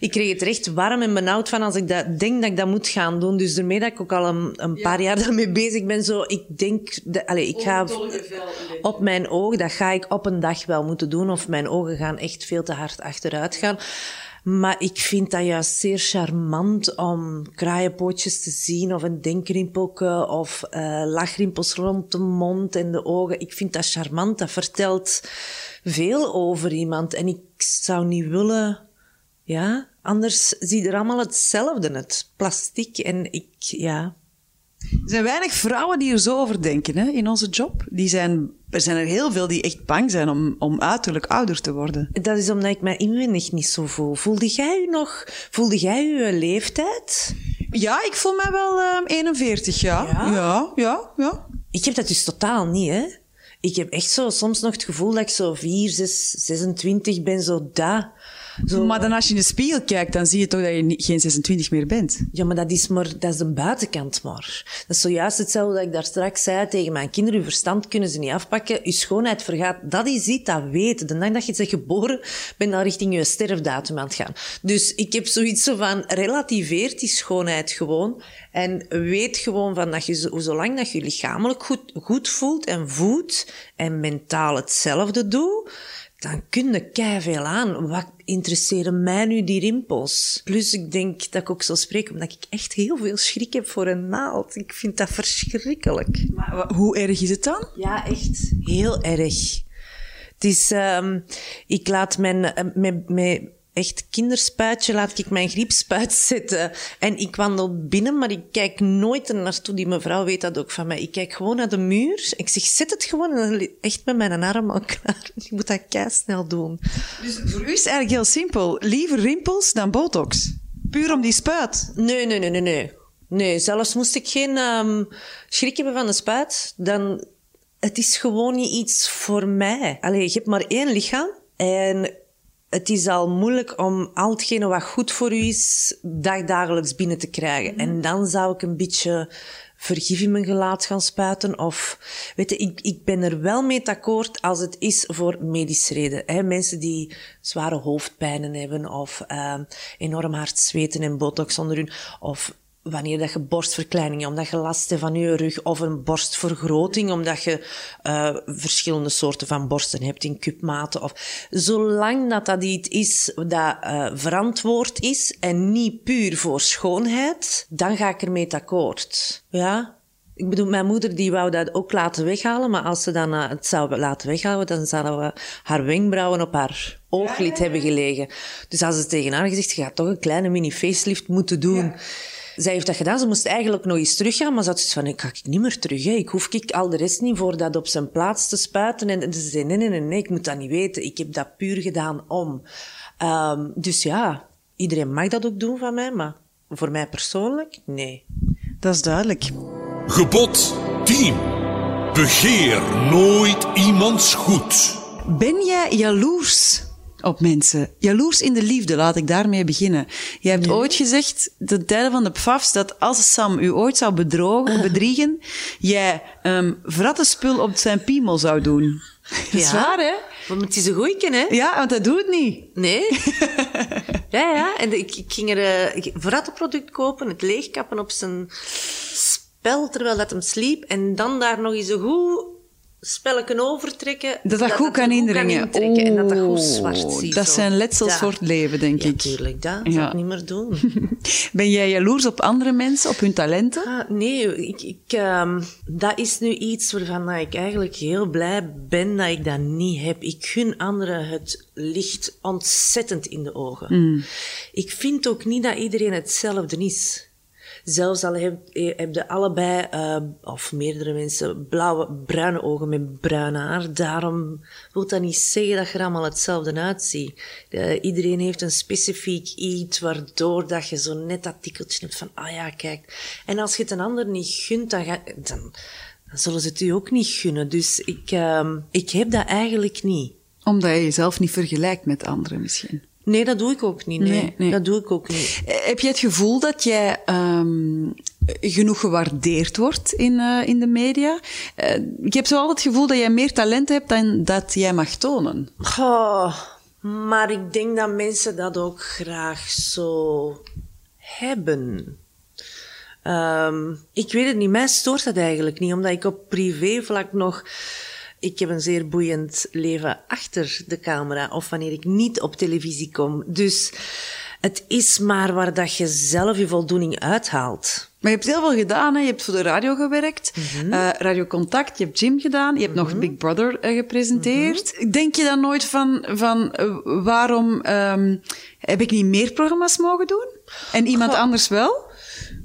ik kreeg het recht warm en benauwd van als ik dat, denk dat ik dat moet gaan doen. Dus daarmee dat ik ook al een, een paar jaar daarmee bezig ben, zo, ik denk, de, allez, ik ga op mijn ogen, dat ga ik op een dag wel moeten doen, of mijn ogen gaan echt veel te hard achteruit gaan. Maar ik vind dat juist zeer charmant om kraaienpootjes te zien of een denkrimpelke of uh, lachrimpels rond de mond en de ogen. Ik vind dat charmant. Dat vertelt veel over iemand. En ik zou niet willen, ja, anders zie je er allemaal hetzelfde, het plastic. En ik, ja, er zijn weinig vrouwen die er zo over denken hè, in onze job. Die zijn, er zijn er heel veel die echt bang zijn om, om uiterlijk ouder te worden. Dat is omdat ik mij inwendig niet zo voel. Voelde jij u nog, voelde jij uw leeftijd? Ja, ik voel mij wel uh, 41, ja. ja. Ja, ja, ja. Ik heb dat dus totaal niet, hè. Ik heb echt zo soms nog het gevoel dat ik zo 4, 6, 26 ben, zo daar zo. Maar dan als je in de spiegel kijkt, dan zie je toch dat je geen 26 meer bent. Ja, maar dat is, maar, dat is de buitenkant maar. Dat is zojuist hetzelfde dat ik daar straks zei tegen mijn kinderen. Uw verstand kunnen ze niet afpakken. Uw schoonheid vergaat. Dat is iets dat weten. De dag dat je bent geboren, ben je al richting je sterfdatum aan het gaan. Dus ik heb zoiets van, relativeert die schoonheid gewoon. En weet gewoon van dat je, zolang dat je lichamelijk goed, goed voelt en voedt en mentaal hetzelfde doet, dan kun je veel aan. Wat interesseren mij nu die rimpels? Plus, ik denk dat ik ook zo spreek omdat ik echt heel veel schrik heb voor een naald. Ik vind dat verschrikkelijk. Maar hoe erg is het dan? Ja, echt heel erg. Het is, um, ik laat mijn, eh, met, met echt kinderspuitje laat ik mijn griepspuit zetten. En ik wandel binnen, maar ik kijk nooit naartoe. Die mevrouw weet dat ook van mij. Ik kijk gewoon naar de muur. Ik zeg, zet het gewoon. En dan echt met mijn arm al klaar. Ik moet dat kei snel doen. Dus voor u is het eigenlijk heel simpel. Liever rimpels dan botox. Puur om die spuit. Nee, nee, nee, nee, nee. Nee, zelfs moest ik geen um, schrik hebben van de spuit, dan... Het is gewoon niet iets voor mij. Allee, je hebt maar één lichaam. En het is al moeilijk om al hetgene wat goed voor u is, dagdagelijks binnen te krijgen. En dan zou ik een beetje vergif in mijn gelaat gaan spuiten. Of, weet je, ik, ik ben er wel mee akkoord als het is voor medische reden. Hè? Mensen die zware hoofdpijnen hebben, of uh, enorm hard zweten en botox onder hun, of wanneer dat je borstverkleining, omdat je last hebt van je rug, of een borstvergroting, omdat je uh, verschillende soorten van borsten hebt in cupmaten. Of, zolang dat dat iets is dat uh, verantwoord is en niet puur voor schoonheid, dan ga ik ermee akkoord. Ja? Ik bedoel, mijn moeder die wou dat ook laten weghalen, maar als ze dan uh, het zou laten weghalen, dan zouden we haar wenkbrauwen op haar ooglid hebben gelegen. Dus als ze tegen haar gezegd, je gaat toch een kleine mini-facelift moeten doen. Zij heeft dat gedaan. Ze moest eigenlijk nog eens teruggaan, maar ze had zoiets van, ik ga niet meer terug. Hè. Ik hoef ik al de rest niet voor dat op zijn plaats te spuiten. En ze zei, nee, nee, nee, nee, ik moet dat niet weten. Ik heb dat puur gedaan om. Um, dus ja, iedereen mag dat ook doen van mij, maar voor mij persoonlijk, nee. Dat is duidelijk. Gebod 10. Begeer nooit iemands goed. Ben jij jaloers op mensen. Jaloers in de liefde, laat ik daarmee beginnen. Je hebt ooit gezegd, de tijden van de pfafs, dat als Sam u ooit zou bedrogen, uh. bedriegen, jij um, spul op zijn piemel zou doen. Dat is waar, hè? Want het is een goeie, hè? Ja, want dat doet het niet. Nee. ja, ja. En ik, ik ging er uh, vrattenproduct kopen, het leegkappen op zijn spel terwijl dat hem sliep. En dan daar nog eens een goed spelletje overtrekken. Dat dat goed kan indringen. intrekken en dat dat goed zwart ziet. Dat zo. zijn letsels voor het leven, denk Ja, ik. tuurlijk, dat Ja. zou ik niet meer doen. Ben jij jaloers op andere mensen, op hun talenten? Ah, nee, ik, ik, ehm, dat is nu iets waarvan dat ik eigenlijk heel blij ben dat ik dat niet heb. Ik gun anderen het licht ontzettend in de ogen. Ik vind ook niet dat iedereen hetzelfde is. Zelfs al heb, heb je allebei, eh, of meerdere mensen, blauwe, bruine ogen met bruin haar. Daarom wil dat niet zeggen dat je er allemaal hetzelfde uitziet. Eh, iedereen heeft een specifiek iets waardoor dat je zo net dat tikkeltje hebt van, ah ja, kijk. En als je het een ander niet gunt, dan, dan zullen ze het u ook niet gunnen. Dus ik, ehm, ik heb dat eigenlijk niet. Omdat je jezelf niet vergelijkt met anderen misschien. Nee, dat doe ik ook niet. Nee, Nee, nee. dat doe ik ook niet. Eh, Heb je het gevoel dat jij ehm, genoeg gewaardeerd wordt in, eh, in de media? Eh, ik heb zo altijd het gevoel dat jij meer talent hebt dan dat jij mag tonen. Oh, maar ik denk dat mensen dat ook graag zo hebben. Ehm, ik weet het niet, mij stoort dat eigenlijk niet, omdat ik op privévlak nog... Ik heb een zeer boeiend leven achter de camera, of wanneer ik niet op televisie kom. Dus het is maar waar dat je zelf je voldoening uithaalt. Maar je hebt heel veel gedaan. Hè? Je hebt voor de radio gewerkt, eh, Radio Contact, je hebt gym gedaan, je hebt nog Big Brother eh, gepresenteerd. Denk je dan nooit van, van eh, waarom ehm, heb ik niet meer programma's mogen doen? En iemand anders wel?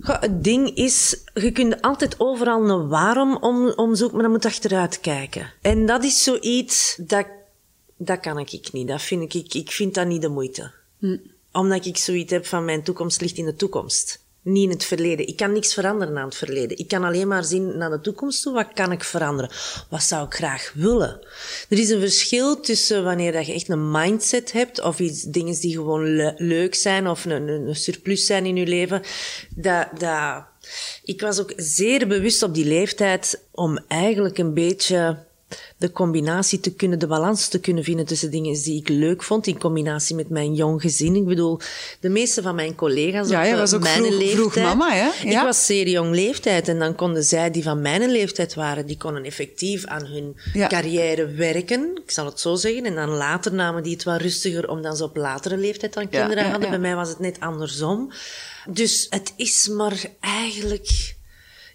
Het ding is, je kunt altijd overal een waarom om, omzoeken, maar dan moet je achteruit kijken. En dat is zoiets, dat, dat kan ik niet. Dat vind ik, ik vind dat niet de moeite. Omdat ik zoiets heb van mijn toekomst ligt in de toekomst. Niet in het verleden. Ik kan niks veranderen aan het verleden. Ik kan alleen maar zien naar de toekomst toe. Wat kan ik veranderen? Wat zou ik graag willen? Er is een verschil tussen wanneer dat je echt een mindset hebt of iets, dingen die gewoon le- leuk zijn of een, een, een surplus zijn in je leven. Dat, dat, ik was ook zeer bewust op die leeftijd om eigenlijk een beetje de combinatie te kunnen, de balans te kunnen vinden tussen dingen die ik leuk vond, in combinatie met mijn jong gezin. Ik bedoel, de meeste van mijn collega's Ja, op was ook mijn vroeg- leeftijd... vroeg mama, hè? Ik was zeer jong leeftijd en dan konden zij die van mijn leeftijd waren, die konden effectief aan hun Ja. carrière werken, ik zal het zo zeggen. En dan later namen die het wat rustiger, omdat ze op latere leeftijd dan kinderen ja, hadden. Bij mij was het net andersom. Dus het is maar eigenlijk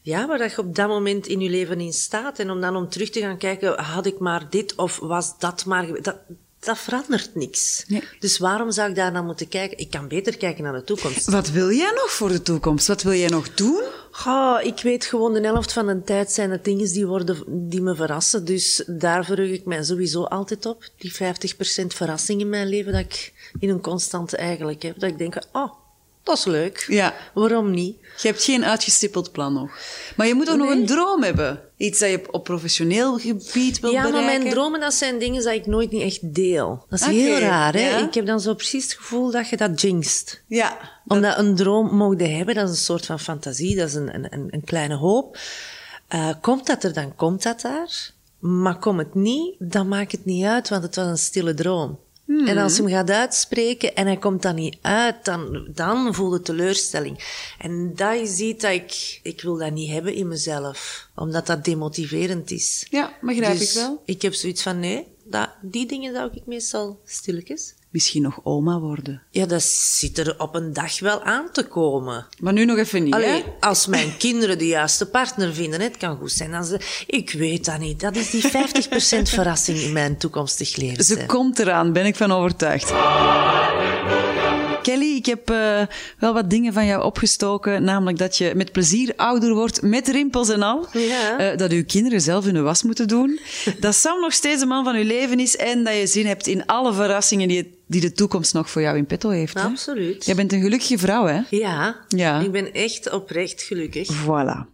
ja, waar dat je op dat moment in je leven in staat. En om dan om terug te gaan kijken, had ik maar dit of was dat maar... Dat, dat verandert niks. Nee. Dus waarom zou ik daar naar moeten kijken? Ik kan beter kijken naar de toekomst. Wat wil jij nog voor de toekomst? Wat wil jij nog doen? Goh, ik weet gewoon, de helft van de tijd zijn het dingen die, worden, die me verrassen. Dus daar verheug ik mij sowieso altijd op. Die 50% verrassing in mijn leven dat ik in een constante eigenlijk heb. Dat ik denk, oh, dat is leuk. Ja. Waarom niet? Je hebt geen uitgestippeld plan nog. Maar je moet ook nog een droom hebben. Iets dat je op- professioneel gebied wil ja, bereiken. maar mijn dromen, dat zijn dingen die ik nooit niet echt deel. Dat is heel raar, hè? ja. Ik heb dan zo precies het gevoel dat je dat jinxt. Ja. Omdat een droom mogen hebben, dat is een soort van fantasie, dat is een, een, een- een kleine hoop. Eh, komt dat er, dan komt dat daar. Maar komt het niet, dan maakt het niet uit, want het was een stille droom. En als je hem gaat uitspreken en hij komt dan niet uit, dan, dan voel je teleurstelling. En dat is iets dat ik, ik wil dat niet hebben in mezelf. Omdat dat demotiverend is. Ja, begrijp Dus ik wel. Ik heb zoiets van, nee, dat, die dingen zou ik meestal stilletjes. Misschien nog oma worden. Ja, dat zit er op een dag wel aan te komen. Maar nu nog even niet, Allee, hè? als mijn kinderen de juiste partner vinden, het kan goed zijn. Dan ze, ik weet dat niet. Dat is die 50% verrassing in mijn toekomstig leven. Ze komt eraan, ben ik van overtuigd. Kelly, ik heb eh, wel wat dingen van jou opgestoken. Namelijk dat je met plezier ouder wordt, met rimpels en al. Ja. Eh, dat uw kinderen zelf hun was moeten doen. dat Sam nog steeds de man van uw leven is. En dat je zin hebt in alle verrassingen die, die de toekomst nog voor jou in petto heeft. hè? Absoluut. Jij bent een gelukkige vrouw, hè? Ja, Ja. ik ben echt oprecht gelukkig. Voilà.